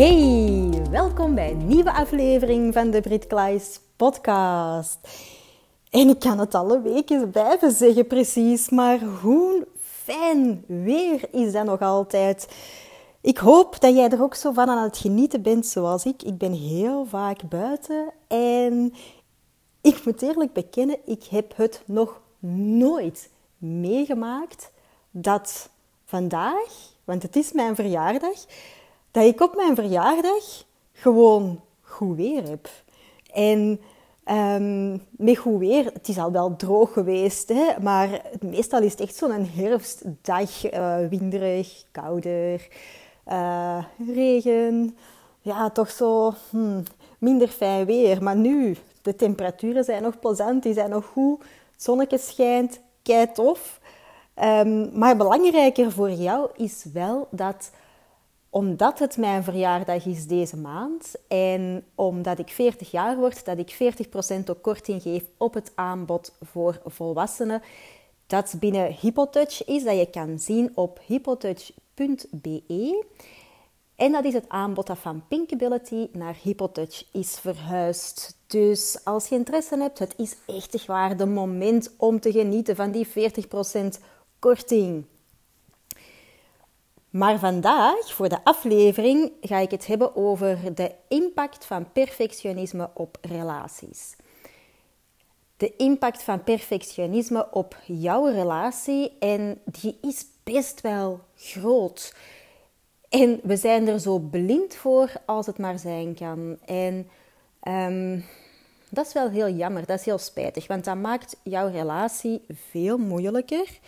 Hey, welkom bij een nieuwe aflevering van de Brit Klaes podcast. En ik kan het alle weken blijven zeggen precies, maar hoe fijn weer is dat nog altijd. Ik hoop dat jij er ook zo van aan het genieten bent zoals ik. Ik ben heel vaak buiten en ik moet eerlijk bekennen, ik heb het nog nooit meegemaakt dat vandaag, want het is mijn verjaardag, dat ik op mijn verjaardag gewoon goed weer heb. En um, met goed weer, het is al wel droog geweest, hè, maar meestal is het echt zo'n herfstdag, uh, winderig, kouder, uh, regen. Ja, toch zo hmm, minder fijn weer. Maar nu, de temperaturen zijn nog plezant, die zijn nog goed. Het zonnetje schijnt, kei tof. Um, maar belangrijker voor jou is wel dat omdat het mijn verjaardag is deze maand en omdat ik 40 jaar word, dat ik 40% ook korting geef op het aanbod voor volwassenen. Dat binnen Hippotouch is, dat je kan zien op hippotouch.be. En dat is het aanbod dat van Pinkability naar Hippotouch is verhuisd. Dus als je interesse hebt, het is echt waar de moment om te genieten van die 40% korting. Maar vandaag, voor de aflevering, ga ik het hebben over de impact van perfectionisme op relaties. De impact van perfectionisme op jouw relatie en die is best wel groot. En we zijn er zo blind voor als het maar zijn kan. En um, dat is wel heel jammer, dat is heel spijtig, want dat maakt jouw relatie veel moeilijker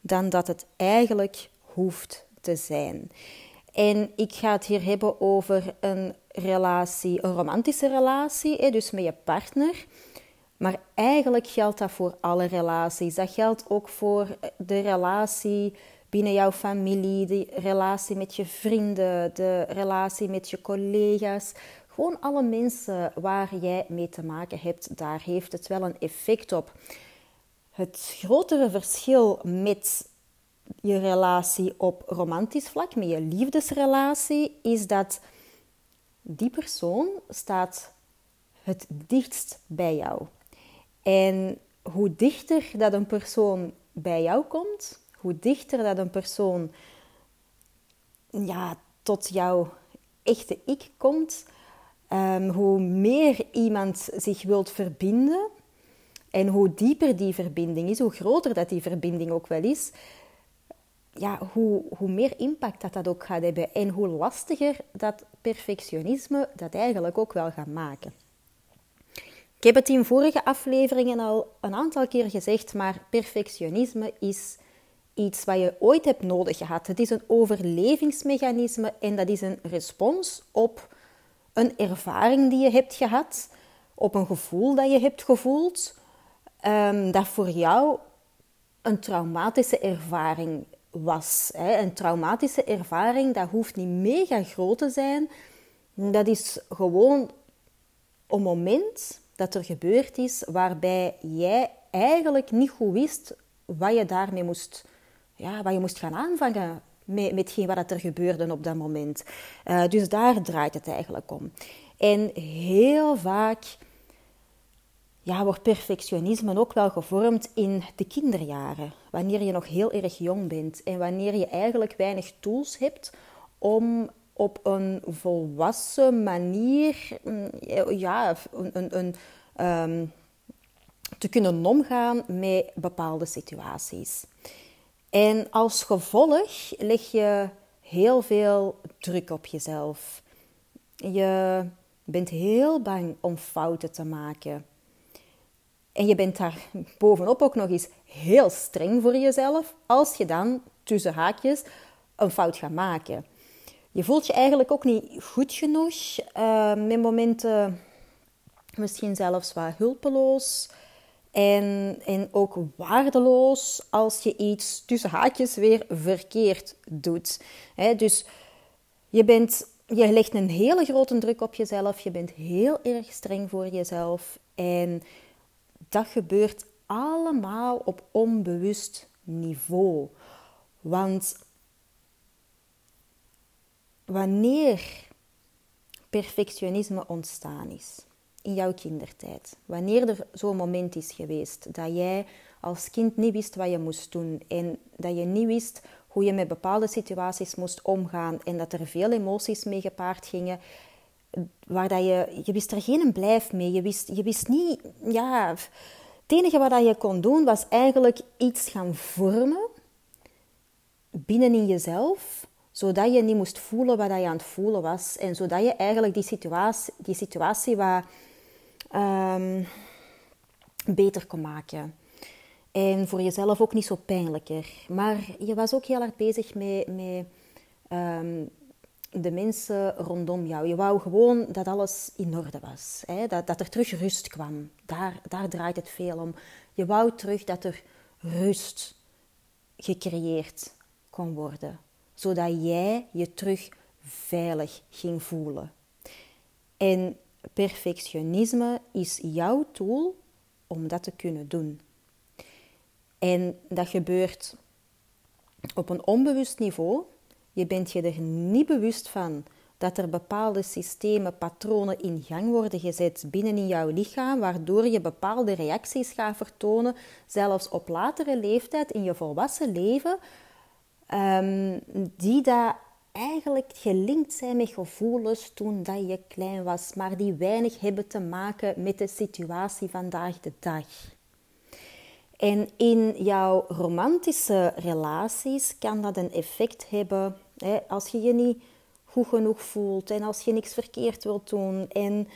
dan dat het eigenlijk hoeft te zijn. En ik ga het hier hebben over een relatie, een romantische relatie, dus met je partner. Maar eigenlijk geldt dat voor alle relaties. Dat geldt ook voor de relatie binnen jouw familie, de relatie met je vrienden, de relatie met je collega's. Gewoon alle mensen waar jij mee te maken hebt, daar heeft het wel een effect op. Het grotere verschil met je relatie op romantisch vlak, met je liefdesrelatie, is dat die persoon staat het dichtst bij jou. En hoe dichter dat een persoon bij jou komt, hoe dichter dat een persoon ja, tot jouw echte ik komt, um, hoe meer iemand zich wilt verbinden en hoe dieper die verbinding is, hoe groter dat die verbinding ook wel is, ja, hoe, hoe meer impact dat dat ook gaat hebben en hoe lastiger dat perfectionisme dat eigenlijk ook wel gaat maken. Ik heb het in vorige afleveringen al een aantal keer gezegd, maar perfectionisme is iets wat je ooit hebt nodig gehad. Het is een overlevingsmechanisme en dat is een respons op een ervaring die je hebt gehad, op een gevoel dat je hebt gevoeld, um, dat voor jou een traumatische ervaring was. Een traumatische ervaring, dat hoeft niet mega groot te zijn. Dat is gewoon een moment dat er gebeurd is waarbij jij eigenlijk niet goed wist wat je daarmee moest, ja, wat je moest gaan aanvangen met, wat er gebeurde op dat moment. Uh, dus daar draait het eigenlijk om. En heel vaak ja, wordt perfectionisme ook wel gevormd in de kinderjaren. Wanneer je nog heel erg jong bent en wanneer je eigenlijk weinig tools hebt om op een volwassen manier mm, ja, een, ehm, te kunnen omgaan met bepaalde situaties. En als gevolg leg je heel veel druk op jezelf. Je bent heel bang om fouten te maken. En je bent daar bovenop ook nog eens heel streng voor jezelf als je dan tussen haakjes een fout gaat maken. Je voelt je eigenlijk ook niet goed genoeg. Met momenten misschien zelfs wat hulpeloos. En, en ook waardeloos als je iets tussen haakjes weer verkeerd doet. dus je, bent, je legt een hele grote druk op jezelf. Je bent heel erg streng voor jezelf. En dat gebeurt allemaal op onbewust niveau. Want wanneer perfectionisme ontstaan is in jouw kindertijd, wanneer er zo'n moment is geweest dat jij als kind niet wist wat je moest doen en dat je niet wist hoe je met bepaalde situaties moest omgaan en dat er veel emoties mee gepaard gingen, waar dat je, je wist er geen blijf mee, je wist, je wist niet, ja, het enige wat je kon doen was eigenlijk iets gaan vormen binnenin jezelf, zodat je niet moest voelen wat je aan het voelen was. En zodat je eigenlijk die situatie, die situatie wat, um, beter kon maken. En voor jezelf ook niet zo pijnlijker. Maar je was ook heel hard bezig met, met um, de mensen rondom jou. Je wou gewoon dat alles in orde was. Hè? Dat, dat er terug rust kwam. Daar, daar draait het veel om. Je wou terug dat er rust gecreëerd kon worden, zodat jij je terug veilig ging voelen. En perfectionisme is jouw tool om dat te kunnen doen. En dat gebeurt op een onbewust niveau. Je bent je er niet bewust van dat er bepaalde systemen, patronen in gang worden gezet binnen in jouw lichaam, waardoor je bepaalde reacties gaat vertonen, zelfs op latere leeftijd in je volwassen leven, Ehm, die daar eigenlijk gelinkt zijn met gevoelens toen dat je klein was, maar die weinig hebben te maken met de situatie vandaag de dag. En in jouw romantische relaties kan dat een effect hebben als je je niet goed genoeg voelt en als je niks verkeerd wilt doen en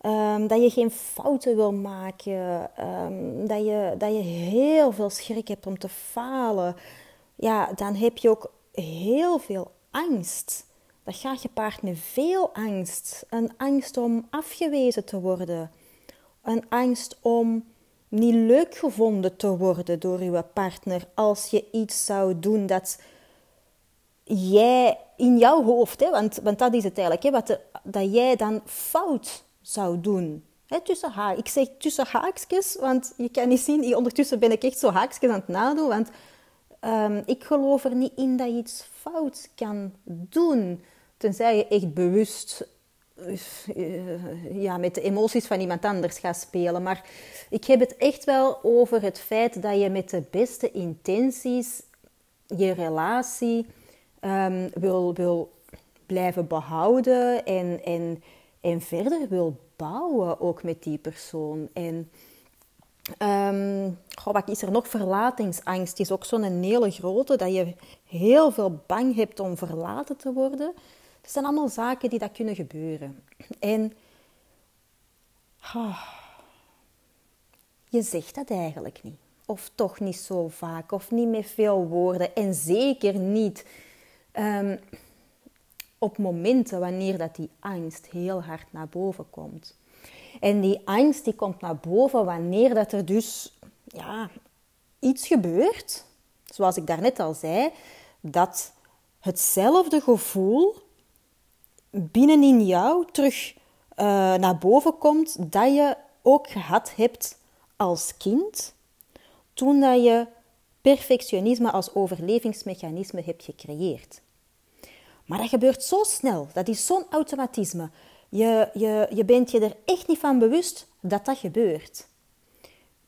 ehm, dat je geen fouten wil maken, um, dat, je, dat je heel veel schrik hebt om te falen ja, dan heb je ook heel veel angst. Dat gaat gepaard met veel angst. Een angst om afgewezen te worden. Een angst om niet leuk gevonden te worden door je partner als je iets zou doen dat jij in jouw hoofd, hè, want, want dat is het eigenlijk, hè, wat dat jij dan fout zou doen. Hè, tussen haar. Ik zeg tussen haakjes, want je kan niet zien, ondertussen ben ik echt zo haakjes aan het nadoen, want Ehm, ik geloof er niet in dat je iets fout kan doen. Tenzij je echt bewust uh, ja, met de emoties van iemand anders gaat spelen. Maar ik heb het echt wel over het feit dat je met de beste intenties je relatie um, wil, wil blijven behouden en, en, en verder wil bouwen ook met die persoon. En Um, wat is er nog? Verlatingsangst is ook zo'n hele grote, dat je heel veel bang hebt om verlaten te worden. Dat zijn allemaal zaken die dat kunnen gebeuren. En je zegt dat eigenlijk niet. Of toch niet zo vaak, of niet met veel woorden. En zeker niet um, op momenten wanneer dat die angst heel hard naar boven komt. En die angst die komt naar boven wanneer dat er dus ja, iets gebeurt, zoals ik daarnet al zei, dat hetzelfde gevoel binnenin jou terug uh, naar boven komt dat je ook gehad hebt als kind toen dat je perfectionisme als overlevingsmechanisme hebt gecreëerd. Maar dat gebeurt zo snel, dat is zo'n automatisme. Je, je, je bent je er echt niet van bewust dat dat gebeurt.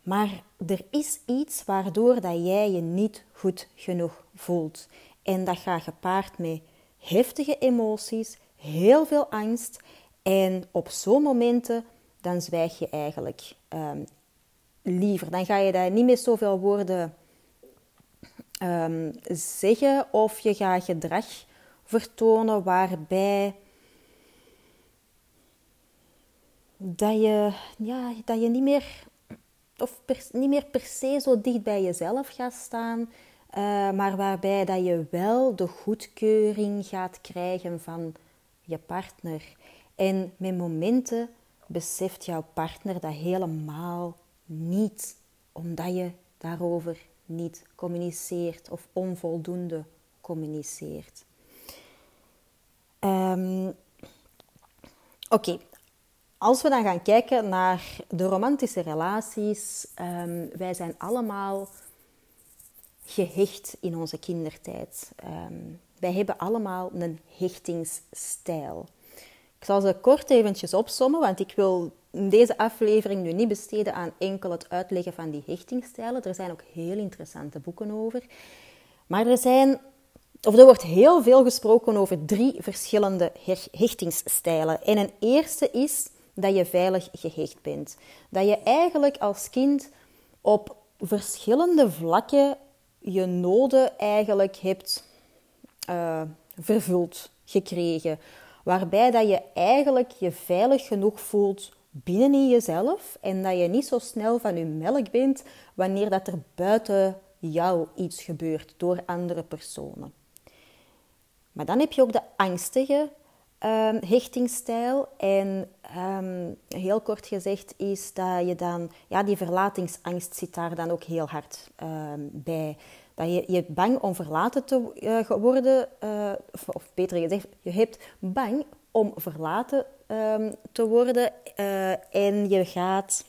Maar er is iets waardoor dat jij je niet goed genoeg voelt. En dat gaat gepaard met heftige emoties, heel veel angst. En op zo'n momenten, dan zwijg je eigenlijk. Um, liever. Dan ga je dat niet met zoveel woorden um, zeggen of je gaat gedrag vertonen waarbij dat je, ja, dat je niet, meer, of niet meer per se zo dicht bij jezelf gaat staan, uh, maar waarbij dat je wel de goedkeuring gaat krijgen van je partner. En met momenten beseft jouw partner dat helemaal niet, omdat je daarover niet communiceert of onvoldoende communiceert. Um, Oké, als we dan gaan kijken naar de romantische relaties, um, wij zijn allemaal gehecht in onze kindertijd. Um, wij hebben allemaal een hechtingsstijl. Ik zal ze kort eventjes opsommen, want ik wil deze aflevering nu niet besteden aan enkel het uitleggen van die hechtingsstijlen. Er zijn ook heel interessante boeken over. Maar er zijn, of er wordt heel veel gesproken over drie verschillende hechtingsstijlen. En een eerste is dat je veilig gehecht bent. Dat je eigenlijk als kind op verschillende vlakken je noden eigenlijk hebt uh, vervuld gekregen. Waarbij dat je eigenlijk je veilig genoeg voelt binnen in jezelf en dat je niet zo snel van je melk bent wanneer dat er buiten jou iets gebeurt door andere personen. Maar dan heb je ook de angstige um, hechtingsstijl. En um, heel kort gezegd is dat je dan, ja, die verlatingsangst zit daar dan ook heel hard um, bij. Dat je, je bang om verlaten te uh, worden, uh, of, of, beter gezegd, je hebt bang om verlaten um, te worden uh, en je gaat.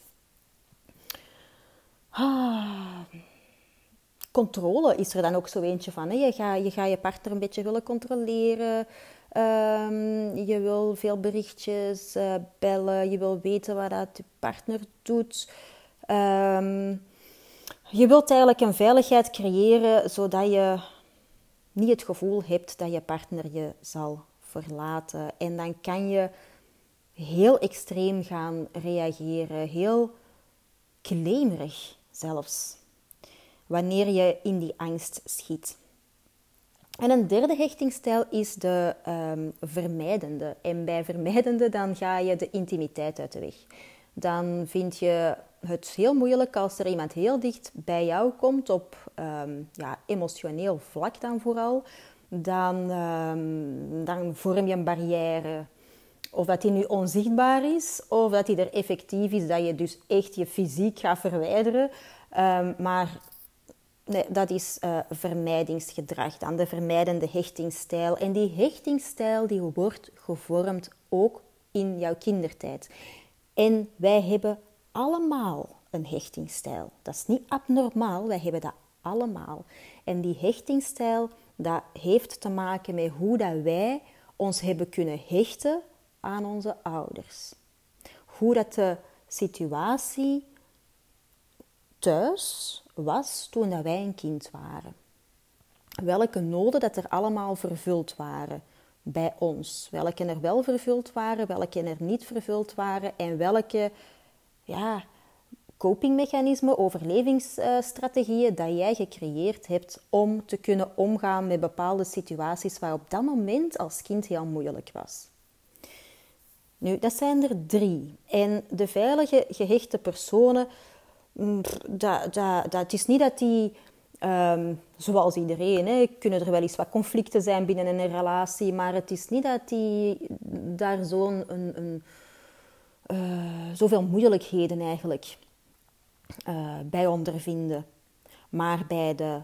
Ah, controle is er dan ook zo eentje van. Hè? Je gaat je, je partner een beetje willen controleren. Um, je wil veel berichtjes uh, bellen. Je wil weten wat dat je partner doet. Um, je wilt eigenlijk een veiligheid creëren zodat je niet het gevoel hebt dat je partner je zal verlaten. En dan kan je heel extreem gaan reageren, heel claimerig zelfs, wanneer je in die angst schiet. En een derde hechtingsstijl is de um, vermijdende. En bij vermijdende dan ga je de intimiteit uit de weg. Dan vind je het heel moeilijk als er iemand heel dicht bij jou komt, op um, ja, emotioneel vlak dan vooral. Dan, um, dan vorm je een barrière. Of dat die nu onzichtbaar is, of dat die er effectief is, dat je dus echt je fysiek gaat verwijderen. Um, maar nee, dat is uh, vermijdingsgedrag, dan de vermijdende hechtingsstijl. En die hechtingsstijl die wordt gevormd ook in jouw kindertijd. En wij hebben allemaal een hechtingsstijl. Dat is niet abnormaal, wij hebben dat allemaal. En die hechtingsstijl, dat heeft te maken met hoe dat wij ons hebben kunnen hechten aan onze ouders. Hoe dat de situatie thuis was toen dat wij een kind waren. Welke noden dat er allemaal vervuld waren bij ons. Welke er wel vervuld waren, welke er niet vervuld waren en welke ja, copingmechanismen, overlevingsstrategieën dat jij gecreëerd hebt om te kunnen omgaan met bepaalde situaties waar op dat moment als kind heel moeilijk was. Nu, dat zijn er drie. En de veilige, gehechte personen, mm, dat, dat, dat is niet dat die, um, zoals iedereen, hè, kunnen er wel eens wat conflicten zijn binnen een relatie, maar het is niet dat die daar zo'n een, een, uh, zoveel moeilijkheden eigenlijk uh, bij ondervinden. Maar bij de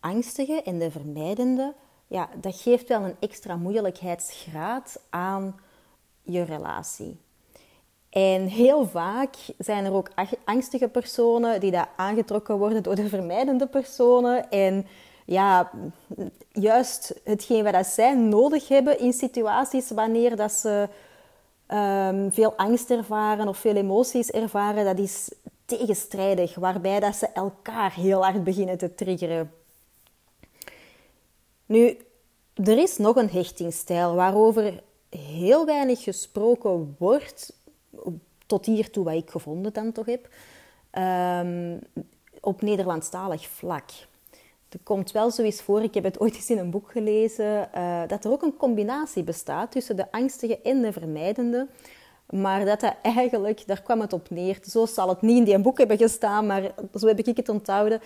angstige en de vermijdende, ja, dat geeft wel een extra moeilijkheidsgraad aan je relatie. En heel vaak zijn er ook angstige personen die daar aangetrokken worden door de vermijdende personen. En ja, juist hetgeen wat zij nodig hebben in situaties wanneer dat ze um, veel angst ervaren of veel emoties ervaren, dat is tegenstrijdig, waarbij dat ze elkaar heel hard beginnen te triggeren. Nu, er is nog een hechtingsstijl waarover heel weinig gesproken wordt, tot hiertoe wat ik gevonden dan toch heb. um, op Nederlandstalig vlak. Er komt wel zoiets voor, ik heb het ooit eens in een boek gelezen, uh, dat er ook een combinatie bestaat tussen de angstige en de vermijdende. Maar dat dat eigenlijk, daar kwam het op neer. Zo zal het niet in die boek hebben gestaan, maar zo heb ik het onthouden.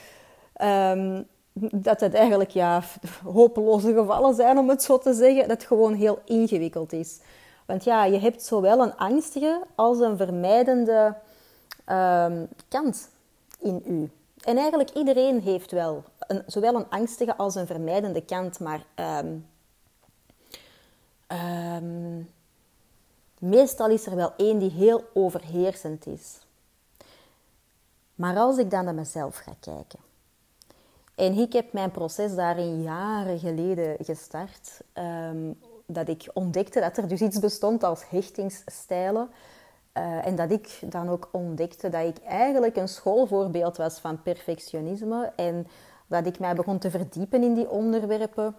Um, dat het eigenlijk ja, hopeloze gevallen zijn, om het zo te zeggen. Dat het gewoon heel ingewikkeld is. Want ja, je hebt zowel een angstige als een vermijdende um, kant in u. En eigenlijk iedereen heeft wel een, zowel een angstige als een vermijdende kant, maar um, um, meestal is er wel één die heel overheersend is. Maar als ik dan naar mezelf ga kijken, en ik heb mijn proces daarin jaren geleden gestart, um, dat ik ontdekte dat er dus iets bestond als hechtingsstijlen. Uh, en dat ik dan ook ontdekte dat ik eigenlijk een schoolvoorbeeld was van perfectionisme. En dat ik mij begon te verdiepen in die onderwerpen.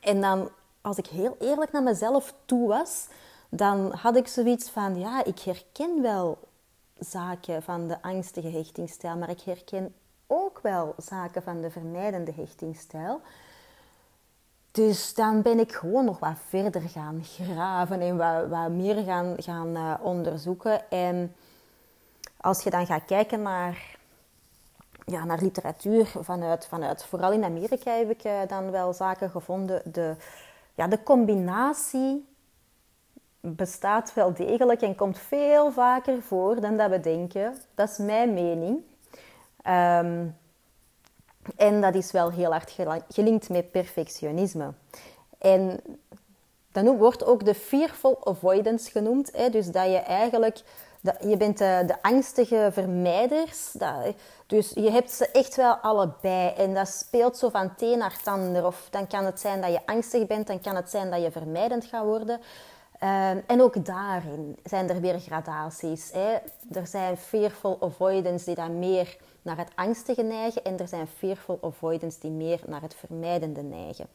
En dan, als ik heel eerlijk naar mezelf toe was, dan had ik zoiets van: ja, ik herken wel zaken van de angstige hechtingsstijl, maar ik herken ook wel zaken van de vermijdende hechtingsstijl. Dus dan ben ik gewoon nog wat verder gaan graven en wat, wat meer gaan, gaan uh, onderzoeken. En als je dan gaat kijken naar, ja, naar literatuur vanuit, vanuit, vooral in Amerika heb ik uh, dan wel zaken gevonden. De, ja, de combinatie bestaat wel degelijk en komt veel vaker voor dan dat we denken. Dat is mijn mening. Um, en dat is wel heel hard gelinkt met perfectionisme. En dan wordt ook de fearful avoidance genoemd. Hè? Dus dat je eigenlijk, dat, je bent de, de angstige vermijders. Dat, dus je hebt ze echt wel allebei. En dat speelt zo van teen naar tander. Of dan kan het zijn dat je angstig bent, dan kan het zijn dat je vermijdend gaat worden. Um, en ook daarin zijn er weer gradaties. Hè? Er zijn fearful avoidance die dan meer naar het angstige neigen en er zijn fearful avoidance die meer naar het vermijdende neigen.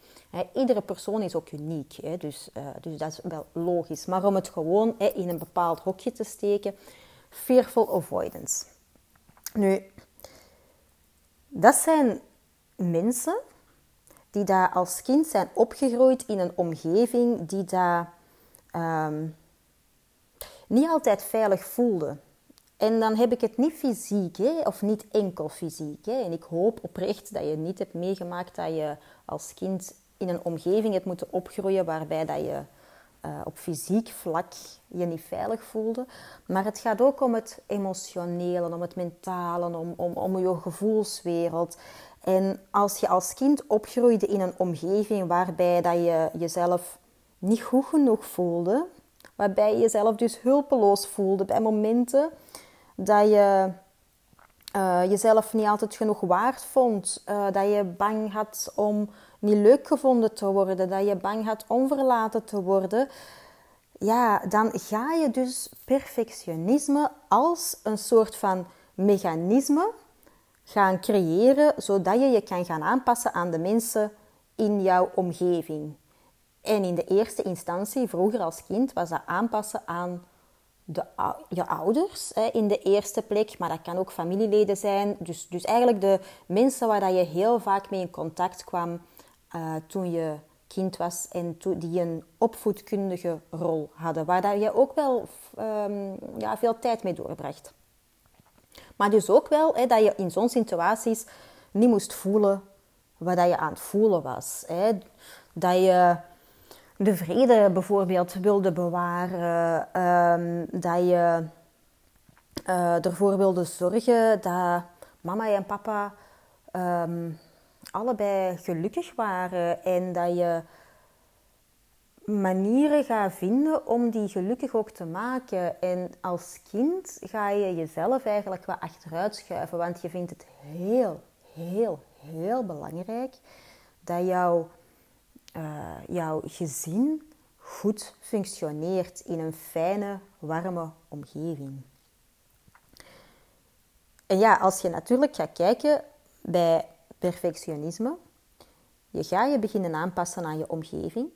iedere persoon is ook uniek, dus, uh, dus dat is wel logisch. Maar om het gewoon in een bepaald hokje te steken, fearful avoidance. Nu, dat zijn mensen die daar als kind zijn opgegroeid in een omgeving die daar um, niet altijd veilig voelde. En dan heb ik het niet fysiek, hè, of niet enkel fysiek. Hè. En ik hoop oprecht dat je niet hebt meegemaakt dat je als kind in een omgeving hebt moeten opgroeien waarbij dat je uh, op fysiek vlak je niet veilig voelde. Maar het gaat ook om het emotionele, om het mentale, om, om, om je gevoelswereld. En als je als kind opgroeide in een omgeving waarbij dat je jezelf niet goed genoeg voelde, waarbij je jezelf dus hulpeloos voelde bij momenten dat je uh, jezelf niet altijd genoeg waard vond, uh, dat je bang had om niet leuk gevonden te worden, dat je bang had om verlaten te worden, ja, dan ga je dus perfectionisme als een soort van mechanisme gaan creëren, zodat je je kan gaan aanpassen aan de mensen in jouw omgeving. En in de eerste instantie, vroeger als kind, was dat aanpassen aan de, je ouders in de eerste plek, maar dat kan ook familieleden zijn. Dus, dus eigenlijk de mensen waar dat je heel vaak mee in contact kwam uh, toen je kind was en die een opvoedkundige rol hadden, waar dat je ook wel um, ja, veel tijd mee doorbracht. Maar dus ook wel hè, dat je in zo'n situaties niet moest voelen wat dat je aan het voelen was. Hè. Dat je de vrede bijvoorbeeld wilde bewaren, um, dat je uh, ervoor wilde zorgen dat mama en papa um, allebei gelukkig waren en dat je manieren gaat vinden om die gelukkig ook te maken. En als kind ga je jezelf eigenlijk wat achteruit schuiven, want je vindt het heel, heel, heel belangrijk dat jouw uh, jouw gezin goed functioneert in een fijne, warme omgeving. En ja, als je natuurlijk gaat kijken bij perfectionisme, je gaat je beginnen aanpassen aan je omgeving.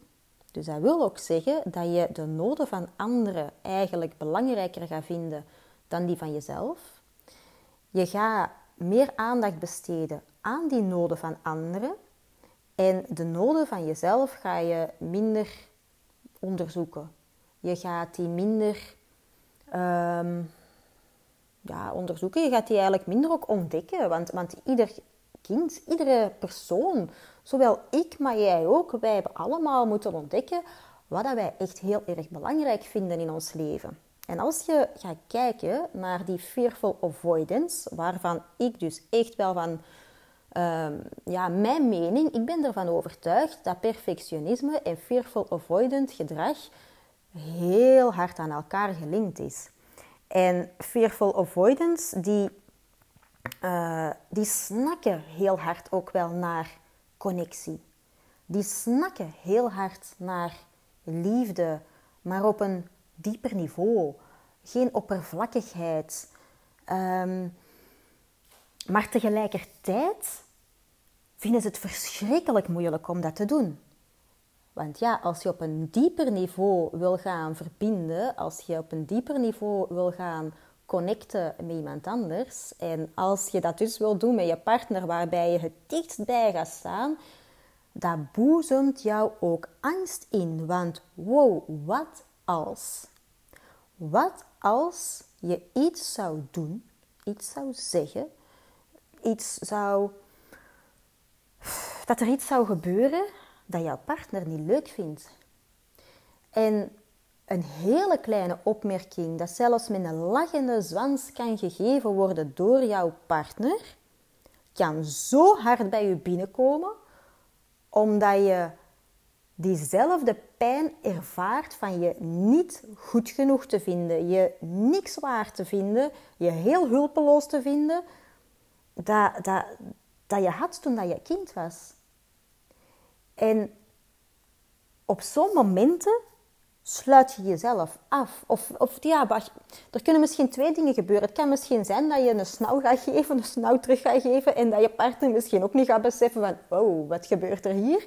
Dus dat wil ook zeggen dat je de noden van anderen eigenlijk belangrijker gaat vinden dan die van jezelf. Je gaat meer aandacht besteden aan die noden van anderen en de noden van jezelf ga je minder onderzoeken. Je gaat die minder ehm, ja, onderzoeken. Je gaat die eigenlijk minder ook ontdekken. Want, want ieder kind, iedere persoon, zowel ik, maar jij ook, wij hebben allemaal moeten ontdekken wat dat wij echt heel erg belangrijk vinden in ons leven. En als je gaat kijken naar die fearful avoidance, waarvan ik dus echt wel van, uh, ja, mijn mening, ik ben ervan overtuigd dat perfectionisme en fearful avoidant gedrag heel hard aan elkaar gelinkt is. En fearful avoidance, die, uh, die snakken heel hard ook wel naar connectie. Die snakken heel hard naar liefde, maar op een dieper niveau. Geen oppervlakkigheid. Um, maar tegelijkertijd vinden ze het verschrikkelijk moeilijk om dat te doen. Want ja, als je op een dieper niveau wil gaan verbinden, als je op een dieper niveau wil gaan connecten met iemand anders, en als je dat dus wil doen met je partner waarbij je het dichtst bij gaat staan, dat boezemt jou ook angst in. Want wow, wat als? Wat als je iets zou doen, iets zou zeggen, iets zou. dat er iets zou gebeuren dat jouw partner niet leuk vindt. En een hele kleine opmerking, dat zelfs met een lachende zwans kan gegeven worden door jouw partner, kan zo hard bij je binnenkomen, omdat je diezelfde pijn ervaart van je niet goed genoeg te vinden, je niks waard te vinden, je heel hulpeloos te vinden, dat, dat, dat je had toen dat je kind was. En op zo'n momenten sluit je jezelf af. Of, of ja, er kunnen misschien twee dingen gebeuren. Het kan misschien zijn dat je een snauw gaat geven, een snauw terug gaat geven en dat je partner misschien ook niet gaat beseffen van, oh, wat gebeurt er hier?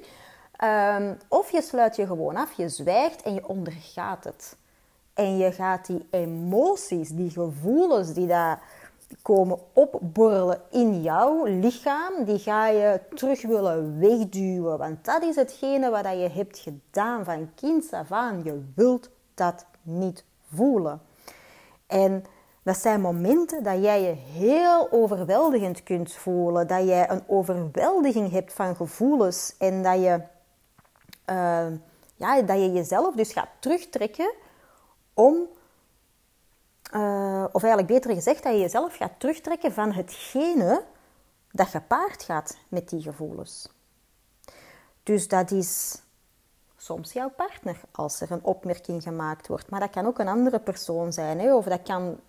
Um, of je sluit je gewoon af, je zwijgt en je ondergaat het. En je gaat die emoties, die gevoelens die daar komen opborrelen in jouw lichaam, die ga je terug willen wegduwen. Want dat is hetgene wat je hebt gedaan van kind af aan. Je wilt dat niet voelen. En dat zijn momenten dat jij je heel overweldigend kunt voelen. Dat jij een overweldiging hebt van gevoelens. En dat je, uh, ja, dat je jezelf dus gaat terugtrekken om uh, of eigenlijk beter gezegd, dat je jezelf gaat terugtrekken van hetgene dat gepaard gaat met die gevoelens. Dus dat is soms jouw partner als er een opmerking gemaakt wordt, maar dat kan ook een andere persoon zijn, hè? of dat kan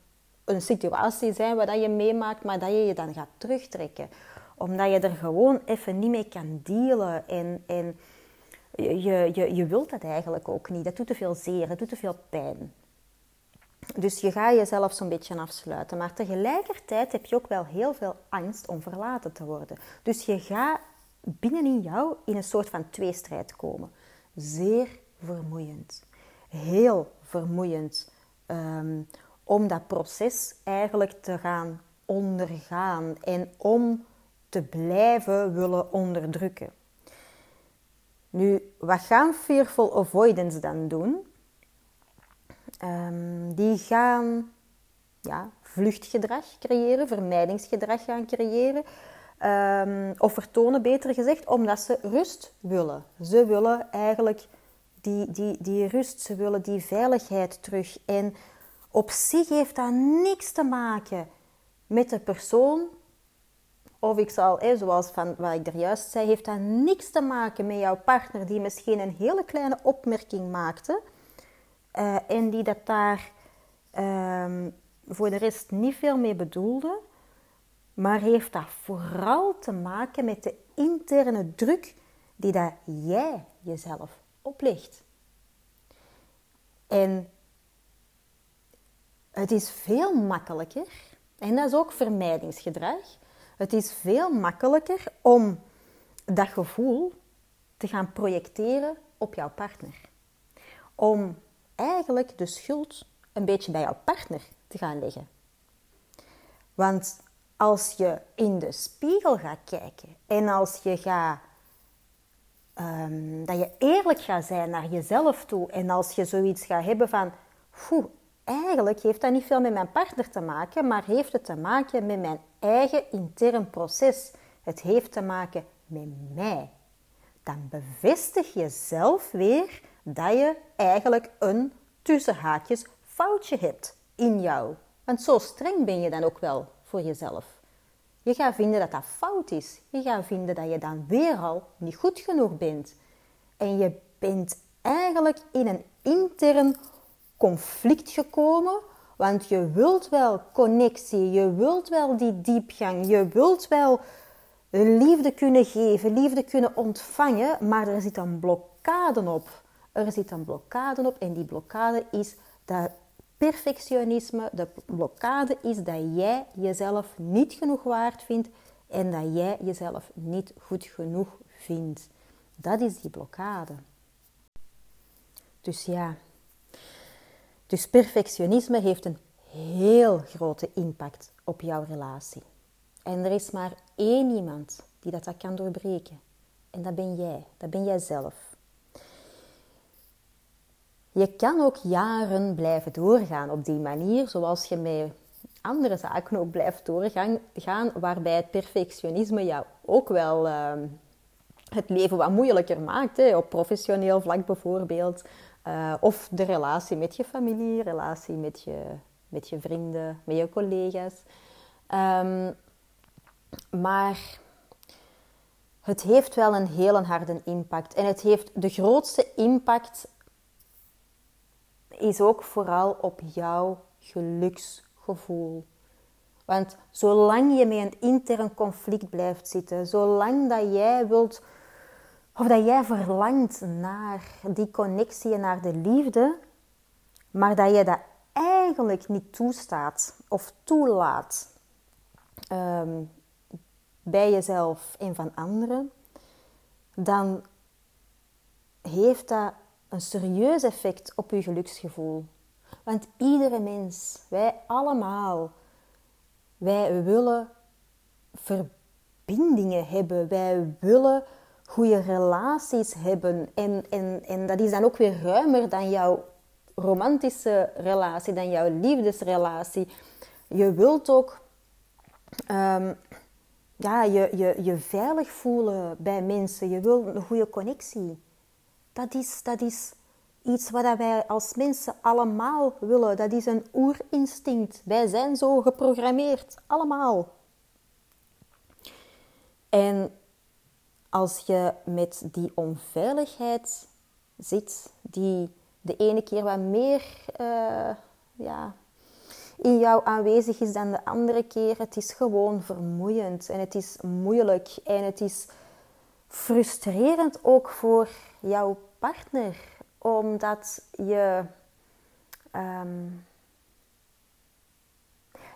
een situatie zijn waar je meemaakt, maar dat je je dan gaat terugtrekken, omdat je er gewoon even niet mee kan dealen en, en je, je, je wilt dat eigenlijk ook niet. Dat doet te veel zeer, dat doet te veel pijn. Dus je gaat jezelf zo'n beetje afsluiten. Maar tegelijkertijd heb je ook wel heel veel angst om verlaten te worden. Dus je gaat binnenin jou in een soort van tweestrijd komen. Zeer vermoeiend. Heel vermoeiend um, om dat proces eigenlijk te gaan ondergaan en om te blijven willen onderdrukken. Nu, wat gaan fearful avoidance dan doen? Um, die gaan ja, vluchtgedrag creëren, vermijdingsgedrag gaan creëren. Um, of vertonen, beter gezegd, omdat ze rust willen. Ze willen eigenlijk die, die, die rust, ze willen die veiligheid terug. En op zich heeft dat niks te maken met de persoon. Of ik zal, zoals van wat ik er juist zei, heeft dat niks te maken met jouw partner die misschien een hele kleine opmerking maakte en die dat daar uh, voor de rest niet veel mee bedoelde, maar heeft dat vooral te maken met de interne druk die dat jij jezelf oplegt. En het is veel makkelijker, en dat is ook vermijdingsgedrag, het is veel makkelijker om dat gevoel te gaan projecteren op jouw partner. Om eigenlijk de schuld een beetje bij jouw partner te gaan leggen. Want als je in de spiegel gaat kijken en als je gaat, ehm, dat je eerlijk gaat zijn naar jezelf toe en als je zoiets gaat hebben van, eigenlijk heeft dat niet veel met mijn partner te maken, maar heeft het te maken met mijn eigen intern proces. Het heeft te maken met mij. Dan bevestig je zelf weer dat je eigenlijk een tussenhaakjes foutje hebt in jou. Want zo streng ben je dan ook wel voor jezelf. Je gaat vinden dat dat fout is. Je gaat vinden dat je dan weer al niet goed genoeg bent. En je bent eigenlijk in een intern conflict gekomen, want je wilt wel connectie, je wilt wel die diepgang, je wilt wel liefde kunnen geven, liefde kunnen ontvangen, maar er zit een blokkade op. Er zit een blokkade op en die blokkade is dat perfectionisme, de blokkade is dat jij jezelf niet genoeg waard vindt en dat jij jezelf niet goed genoeg vindt. Dat is die blokkade. Dus ja, dus perfectionisme heeft een heel grote impact op jouw relatie. En er is maar één iemand die dat, dat kan doorbreken. En dat ben jij. Dat ben jij zelf. Je kan ook jaren blijven doorgaan op die manier, zoals je met andere zaken ook blijft doorgaan, waarbij het perfectionisme jou ook wel ehm, het leven wat moeilijker maakt. Hè, op professioneel vlak bijvoorbeeld. Uh, of de relatie met je familie, relatie met je, met je vrienden, met je collega's. Um, maar het heeft wel een hele harde impact. En het heeft de grootste impact is ook vooral op jouw geluksgevoel. Want zolang je met een intern conflict blijft zitten, zolang dat jij wilt of dat jij verlangt naar die connectie en naar de liefde, maar dat je dat eigenlijk niet toestaat of toelaat ehm, bij jezelf en van anderen, dan heeft dat een serieus effect op je geluksgevoel. Want iedere mens, wij allemaal, wij willen verbindingen hebben, wij willen goede relaties hebben. En, en, en dat is dan ook weer ruimer dan jouw romantische relatie, dan jouw liefdesrelatie. Je wilt ook um, ja, je, je, je veilig voelen bij mensen. Je wil een goede connectie. Dat is, dat is iets wat wij als mensen allemaal willen. Dat is een oerinstinct. Wij zijn zo geprogrammeerd, allemaal. En als je met die onveiligheid zit, die de ene keer wat meer uh, ja, in jou aanwezig is dan de andere keer, het is gewoon vermoeiend en het is moeilijk en het is frustrerend ook voor jouw partner, omdat je um,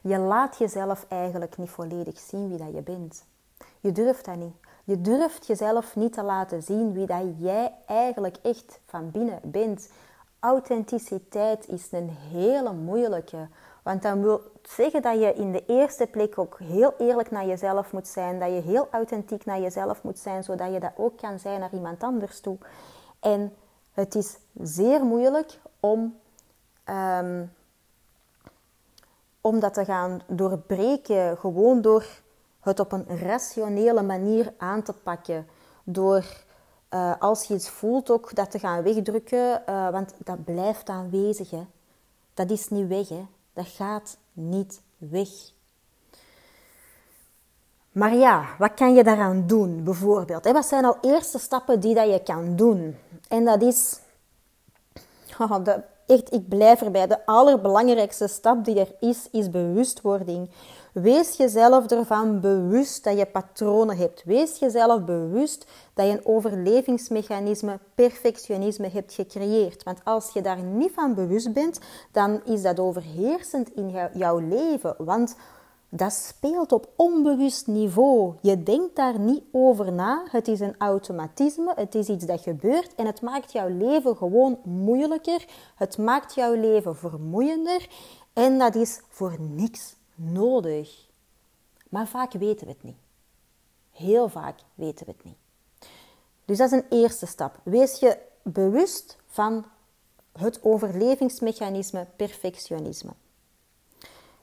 je laat jezelf eigenlijk niet volledig zien wie dat je bent. Je durft dat niet. Je durft jezelf niet te laten zien wie dat jij eigenlijk echt van binnen bent. Authenticiteit is een hele moeilijke. Want dan wil zeggen dat je in de eerste plek ook heel eerlijk naar jezelf moet zijn. Dat je heel authentiek naar jezelf moet zijn, zodat je dat ook kan zijn naar iemand anders toe. En het is zeer moeilijk om, um, om dat te gaan doorbreken, gewoon door het op een rationele manier aan te pakken. Door uh, als je iets voelt ook dat te gaan wegdrukken, uh, want dat blijft aanwezig. Hè. Dat is niet weg, hè. Dat gaat niet weg. Maar ja, wat kan je daaraan doen bijvoorbeeld? Wat zijn al eerste stappen die dat je kan doen? En dat is, oh, echt, ik blijf erbij, de allerbelangrijkste stap die er is, is bewustwording. Wees jezelf ervan bewust dat je patronen hebt. Wees jezelf bewust dat je een overlevingsmechanisme, perfectionisme hebt gecreëerd. Want als je daar niet van bewust bent, dan is dat overheersend in jouw leven. Want dat speelt op onbewust niveau. Je denkt daar niet over na. Het is een automatisme. Het is iets dat gebeurt en het maakt jouw leven gewoon moeilijker. Het maakt jouw leven vermoeiender. En dat is voor niks nodig. Maar vaak weten we het niet. Heel vaak weten we het niet. Dus dat is een eerste stap. Wees je bewust van het overlevingsmechanisme perfectionisme.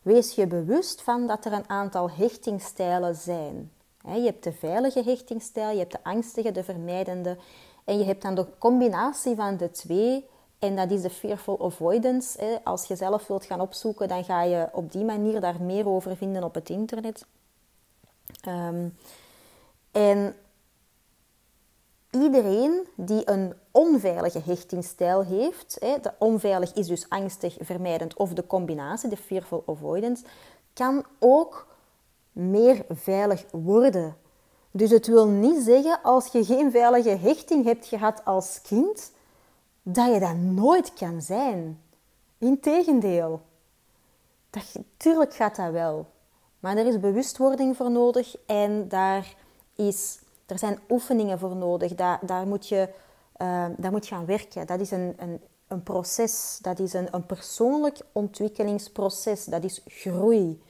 Wees je bewust van dat er een aantal hechtingstijlen zijn. Je hebt de veilige hechtingstijl, je hebt de angstige, de vermijdende. En je hebt dan de combinatie van de twee. En dat is de fearful avoidance. Als je zelf wilt gaan opzoeken, dan ga je op die manier daar meer over vinden op het internet. Um, en iedereen die een onveilige hechtingsstijl heeft, de onveilig is dus angstig, vermijdend of de combinatie, de fearful avoidance, kan ook meer veilig worden. Dus het wil niet zeggen als je geen veilige hechting hebt gehad als kind, dat je dat nooit kan zijn. Integendeel. Dat, tuurlijk gaat dat wel. Maar er is bewustwording voor nodig en daar is, er zijn oefeningen voor nodig. Daar, daar, moet, je, uh, daar moet je aan werken. Dat is een, een, een proces. Dat is een, een persoonlijk ontwikkelingsproces. Dat is groei.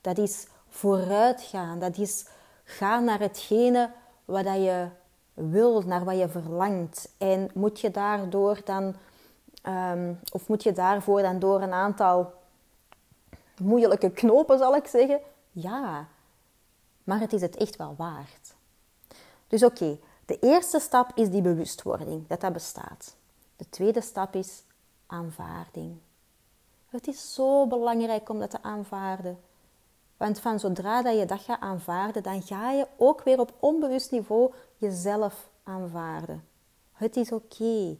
Dat is vooruitgaan. Dat is gaan naar hetgene wat je wil, naar wat je verlangt. En moet je daardoor dan, um, of moet je daarvoor dan door een aantal moeilijke knopen, zal ik zeggen? Ja, maar het is het echt wel waard. Dus oké, de eerste stap is die bewustwording, dat dat bestaat. De tweede stap is aanvaarding. Het is zo belangrijk om dat te aanvaarden. Want van zodra dat je dat gaat aanvaarden, dan ga je ook weer op onbewust niveau jezelf aanvaarden. Het is oké.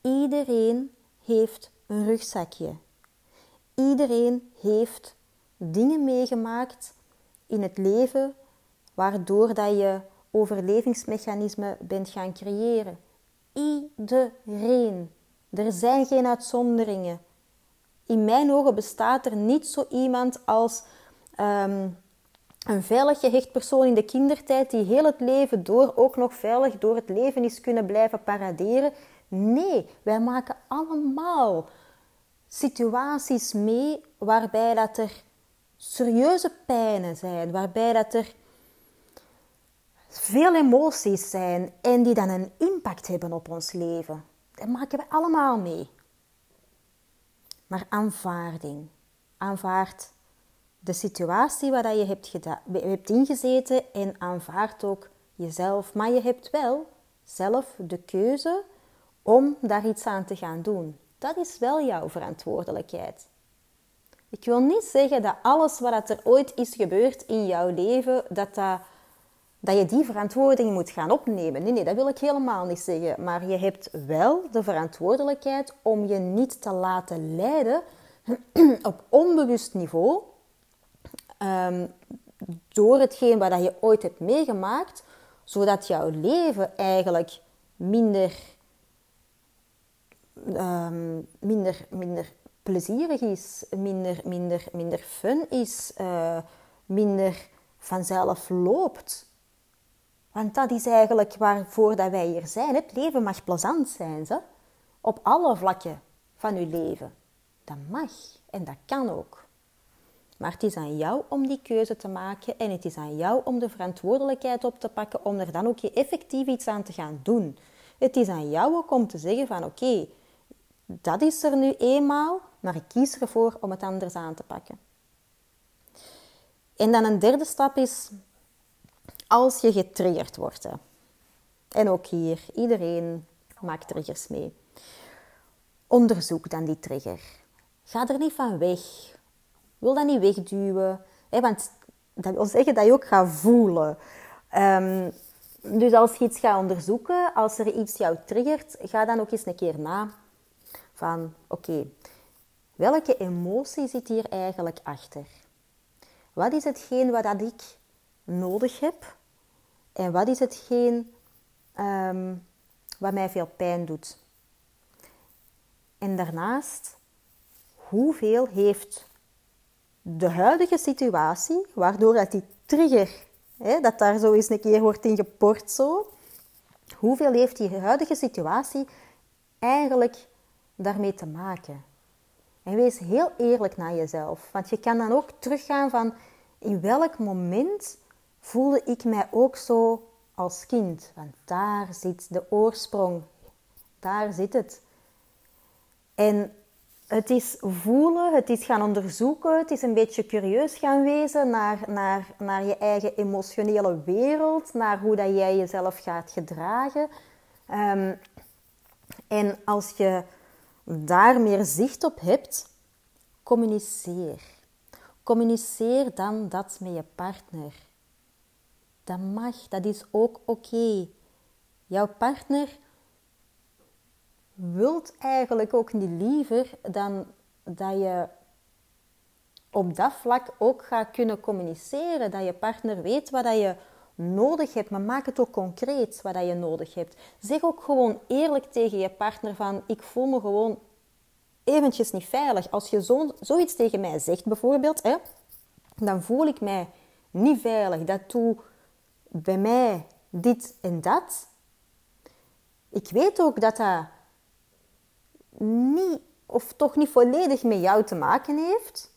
Iedereen heeft een rugzakje. Iedereen heeft dingen meegemaakt in het leven waardoor dat je overlevingsmechanismen bent gaan creëren. Iedereen. Er zijn geen uitzonderingen. In mijn ogen bestaat er niet zo iemand als ehm, een veilig gehecht persoon in de kindertijd die heel het leven door ook nog veilig door het leven is kunnen blijven paraderen. Nee, wij maken allemaal situaties mee waarbij dat er serieuze pijnen zijn, waarbij dat er veel emoties zijn en die dan een impact hebben op ons leven. Dat maken we allemaal mee. Maar aanvaarding. Aanvaard de situatie waar je hebt, hebt ingezeten en aanvaard ook jezelf. Maar je hebt wel zelf de keuze om daar iets aan te gaan doen. Dat is wel jouw verantwoordelijkheid. Ik wil niet zeggen dat alles wat er ooit is gebeurd in jouw leven, dat, dat, dat je die verantwoording moet gaan opnemen. Nee, nee, dat wil ik helemaal niet zeggen. Maar je hebt wel de verantwoordelijkheid om je niet te laten leiden op onbewust niveau um, door hetgeen wat je ooit hebt meegemaakt, zodat jouw leven eigenlijk minder, um, minder, minder plezierig is, minder, minder, minder fun is, uh, minder vanzelf loopt. Want dat is eigenlijk waarvoor dat wij hier zijn. Het leven mag plezant zijn, ze. op alle vlakken van uw leven. Dat mag en dat kan ook. Maar het is aan jou om die keuze te maken en het is aan jou om de verantwoordelijkheid op te pakken om er dan ook effectief iets aan te gaan doen. Het is aan jou ook om te zeggen van oké, dat is er nu eenmaal, maar ik kies ervoor om het anders aan te pakken. En dan een derde stap is als je getriggerd wordt. En ook hier, iedereen maakt triggers mee. Onderzoek dan die trigger. Ga er niet van weg. Wil dat niet wegduwen. Want dat wil zeggen dat je ook gaat voelen. Um, dus als je iets gaat onderzoeken, als er iets jou triggert, ga dan ook eens een keer na van oké, welke emotie zit hier eigenlijk achter? Wat is hetgeen wat dat ik nodig heb? En wat is hetgeen um, wat mij veel pijn doet? En daarnaast, hoeveel heeft de huidige situatie, waardoor dat die trigger, hè, dat daar zo eens een keer wordt in geport zo, hoeveel heeft die huidige situatie eigenlijk daarmee te maken? En wees heel eerlijk naar jezelf. Want je kan dan ook teruggaan van... in welk moment voelde ik mij ook zo als kind? Want daar zit de oorsprong. Daar zit het. En het is voelen, het is gaan onderzoeken, het is een beetje curieus gaan wezen naar, naar, naar je eigen emotionele wereld, naar hoe dat jij jezelf gaat gedragen. Ehm, en als je daar meer zicht op hebt, communiceer. Communiceer dan dat met je partner. Dat mag, dat is ook oké. Jouw partner wilt eigenlijk ook niet liever dan dat je op dat vlak ook gaat kunnen communiceren. Dat je partner weet wat je nodig hebt, maar maak het ook concreet wat je nodig hebt. Zeg ook gewoon eerlijk tegen je partner van ik voel me gewoon eventjes niet veilig. Als je zo, zoiets tegen mij zegt bijvoorbeeld, hè, dan voel ik mij niet veilig. Dat doet bij mij dit en dat. Ik weet ook dat dat niet, of toch niet volledig met jou te maken heeft.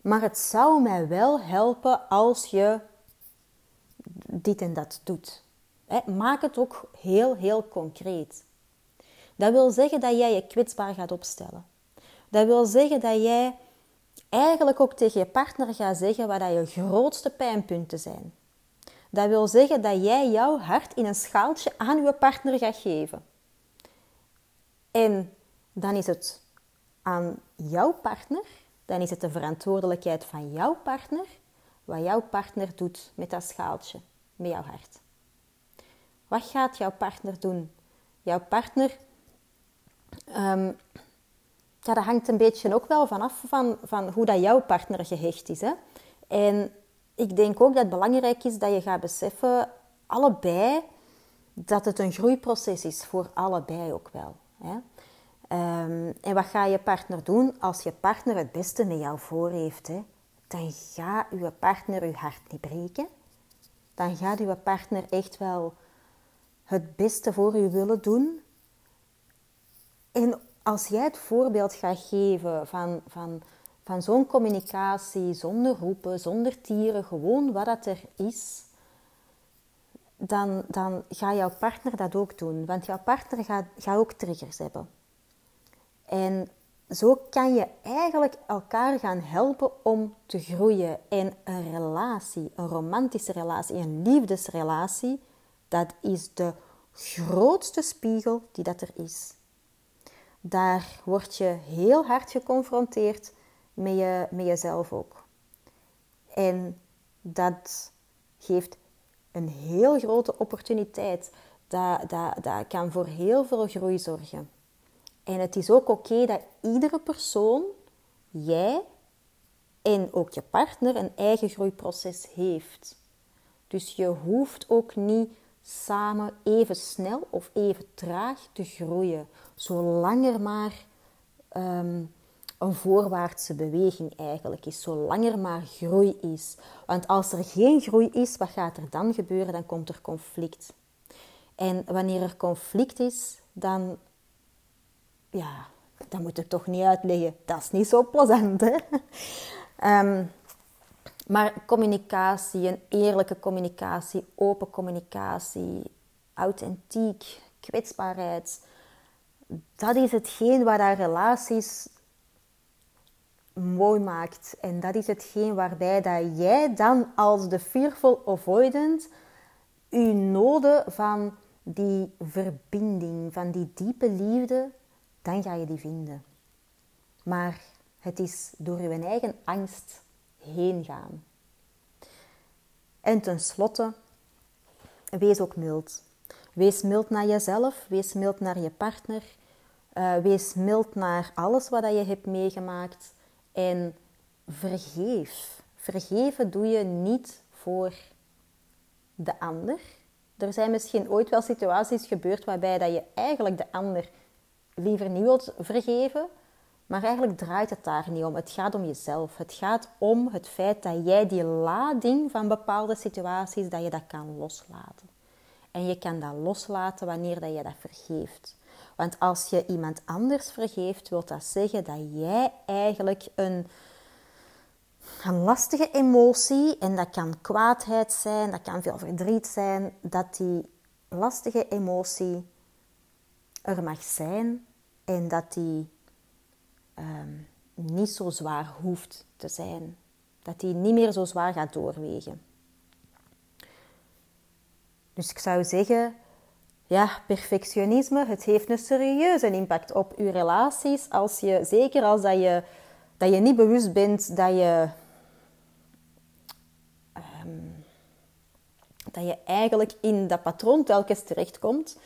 Maar het zou mij wel helpen als je dit en dat doet. Maak het ook heel, heel concreet. Dat wil zeggen dat jij je kwetsbaar gaat opstellen. Dat wil zeggen dat jij eigenlijk ook tegen je partner gaat zeggen wat je grootste pijnpunten zijn. Dat wil zeggen dat jij jouw hart in een schaaltje aan je partner gaat geven. En dan is het aan jouw partner, dan is het de verantwoordelijkheid van jouw partner, wat jouw partner doet met dat schaaltje, met jouw hart. Wat gaat jouw partner doen? Jouw partner, um, ja, dat hangt een beetje ook wel vanaf van, van hoe dat jouw partner gehecht is. Hè? En ik denk ook dat het belangrijk is dat je gaat beseffen, allebei, dat het een groeiproces is voor allebei ook wel. Hè? Ehm, en wat gaat je partner doen als je partner het beste met jou voor heeft? Hè? Dan gaat je partner je hart niet breken. Dan gaat je partner echt wel het beste voor je willen doen. En als jij het voorbeeld gaat geven van, van, van zo'n communicatie zonder roepen, zonder tieren, gewoon wat dat er is, dan, dan gaat jouw partner dat ook doen. Want jouw partner gaat, gaat ook triggers hebben. En zo kan je eigenlijk elkaar gaan helpen om te groeien. En een relatie, een romantische relatie, een liefdesrelatie, dat is de grootste spiegel die dat er is. Daar word je heel hard geconfronteerd met, je, met jezelf ook. En dat geeft een heel grote opportuniteit. Dat, dat, dat kan voor heel veel groei zorgen. En het is ook oké dat iedere persoon, jij en ook je partner, een eigen groeiproces heeft. Dus je hoeft ook niet samen even snel of even traag te groeien, zolang er maar ehm, een voorwaartse beweging eigenlijk is, zolang er maar groei is. Want als er geen groei is, wat gaat er dan gebeuren? Dan komt er conflict. En wanneer er conflict is, dan ja, dat moet ik toch niet uitleggen. Dat is niet zo plezant? Ehm, maar communicatie, een eerlijke communicatie, open communicatie, authentiek, kwetsbaarheid, dat is hetgeen wat daar relaties mooi maakt. En dat is hetgeen waarbij dat jij dan als de fearful avoidant je noden van die verbinding, van die diepe liefde dan ga je die vinden. Maar het is door je eigen angst heen gaan. En tenslotte, wees ook mild. Wees mild naar jezelf, wees mild naar je partner, uh, wees mild naar alles wat je hebt meegemaakt en vergeef. Vergeven doe je niet voor de ander. Er zijn misschien ooit wel situaties gebeurd waarbij dat je eigenlijk de ander liever niet wilt vergeven. Maar eigenlijk draait het daar niet om. Het gaat om jezelf. Het gaat om het feit dat jij die lading van bepaalde situaties, dat je dat kan loslaten. En je kan dat loslaten wanneer dat je dat vergeeft. Want als je iemand anders vergeeft, wil dat zeggen dat jij eigenlijk een, een lastige emotie, en dat kan kwaadheid zijn, dat kan veel verdriet zijn, dat die lastige emotie er mag zijn en dat die ehm, niet zo zwaar hoeft te zijn. Dat die niet meer zo zwaar gaat doorwegen. Dus ik zou zeggen, ja, perfectionisme, het heeft een serieuze impact op je relaties. Als je, zeker als dat je, dat je niet bewust bent dat je, ehm, dat je eigenlijk in dat patroon telkens terechtkomt.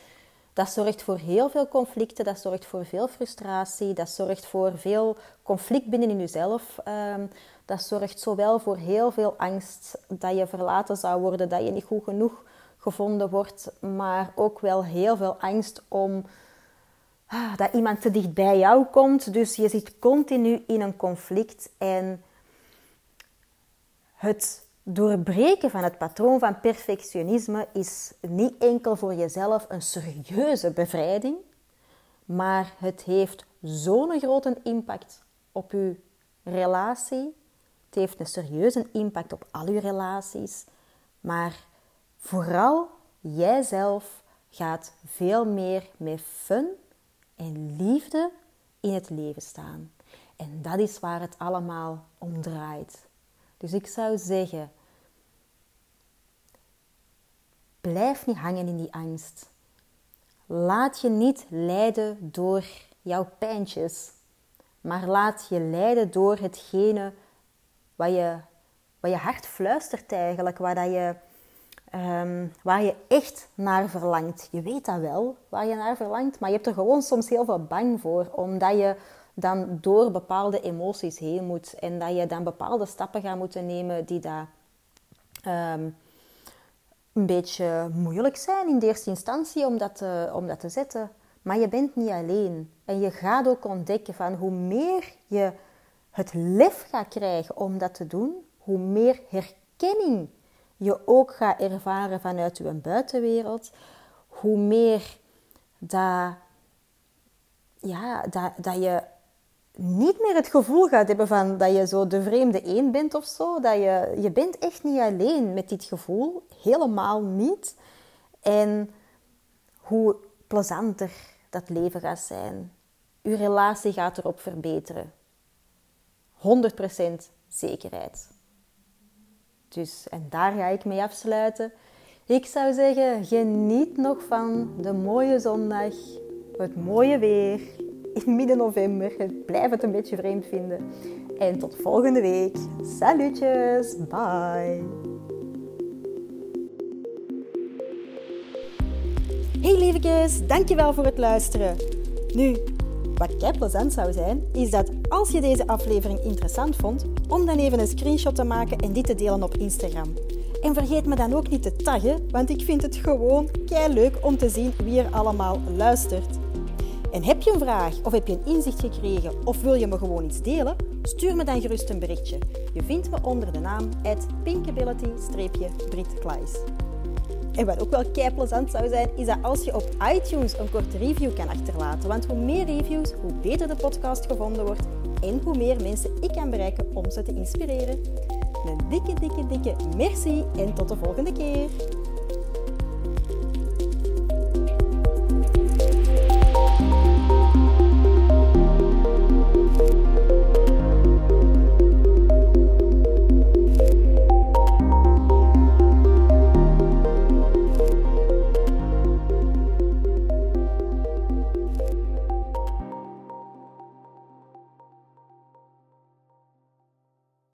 Dat zorgt voor heel veel conflicten, dat zorgt voor veel frustratie, dat zorgt voor veel conflict binnen in jezelf. Um, dat zorgt zowel voor heel veel angst dat je verlaten zou worden, dat je niet goed genoeg gevonden wordt, maar ook wel heel veel angst om ah, dat iemand te dicht bij jou komt. Dus je zit continu in een conflict en het doorbreken van het patroon van perfectionisme is niet enkel voor jezelf een serieuze bevrijding, maar het heeft zo'n grote impact op je relatie. Het heeft een serieuze impact op al je relaties, maar Vooral jijzelf gaat veel meer met fun en liefde in het leven staan. En dat is waar het allemaal om draait. Dus ik zou zeggen, blijf niet hangen in die angst. Laat je niet leiden door jouw pijntjes, maar laat je leiden door hetgene wat je, wat je hart fluistert eigenlijk, waar dat je Ehm, waar je echt naar verlangt. Je weet dat wel, waar je naar verlangt, maar je hebt er gewoon soms heel veel bang voor, omdat je dan door bepaalde emoties heen moet en dat je dan bepaalde stappen gaat moeten nemen die daar ehm, een beetje moeilijk zijn in de eerste instantie om dat, te, om dat te zetten. Maar je bent niet alleen. En je gaat ook ontdekken van hoe meer je het lef gaat krijgen om dat te doen, hoe meer herkenning je ook gaat ervaren vanuit je buitenwereld, hoe meer dat, ja, dat, dat je niet meer het gevoel gaat hebben van dat je zo de vreemde één bent of zo. Dat je, je bent echt niet alleen met dit gevoel. Helemaal niet. En hoe plezanter dat leven gaat zijn. Je relatie gaat erop verbeteren. 100% zekerheid. Dus, en daar ga ik mee afsluiten. Ik zou zeggen, geniet nog van de mooie zondag, het mooie weer in midden november. Blijf het een beetje vreemd vinden. En tot volgende week. Salutjes, bye. Hey lievekes, dankjewel voor het luisteren. Nu, wat kei plezant zou zijn, is dat als je deze aflevering interessant vond, om dan even een screenshot te maken en dit te delen op Instagram. En vergeet me dan ook niet te taggen, want ik vind het gewoon kei leuk om te zien wie er allemaal luistert. En heb je een vraag of heb je een inzicht gekregen of wil je me gewoon iets delen? Stuur me dan gerust een berichtje. Je vindt me onder de naam pinkability-britkleis. En wat ook wel kei plezant zou zijn, is dat als je op iTunes een korte review kan achterlaten. Want hoe meer reviews, hoe beter de podcast gevonden wordt en hoe meer mensen ik kan bereiken om ze te inspireren. Een dikke, dikke, dikke merci en tot de volgende keer.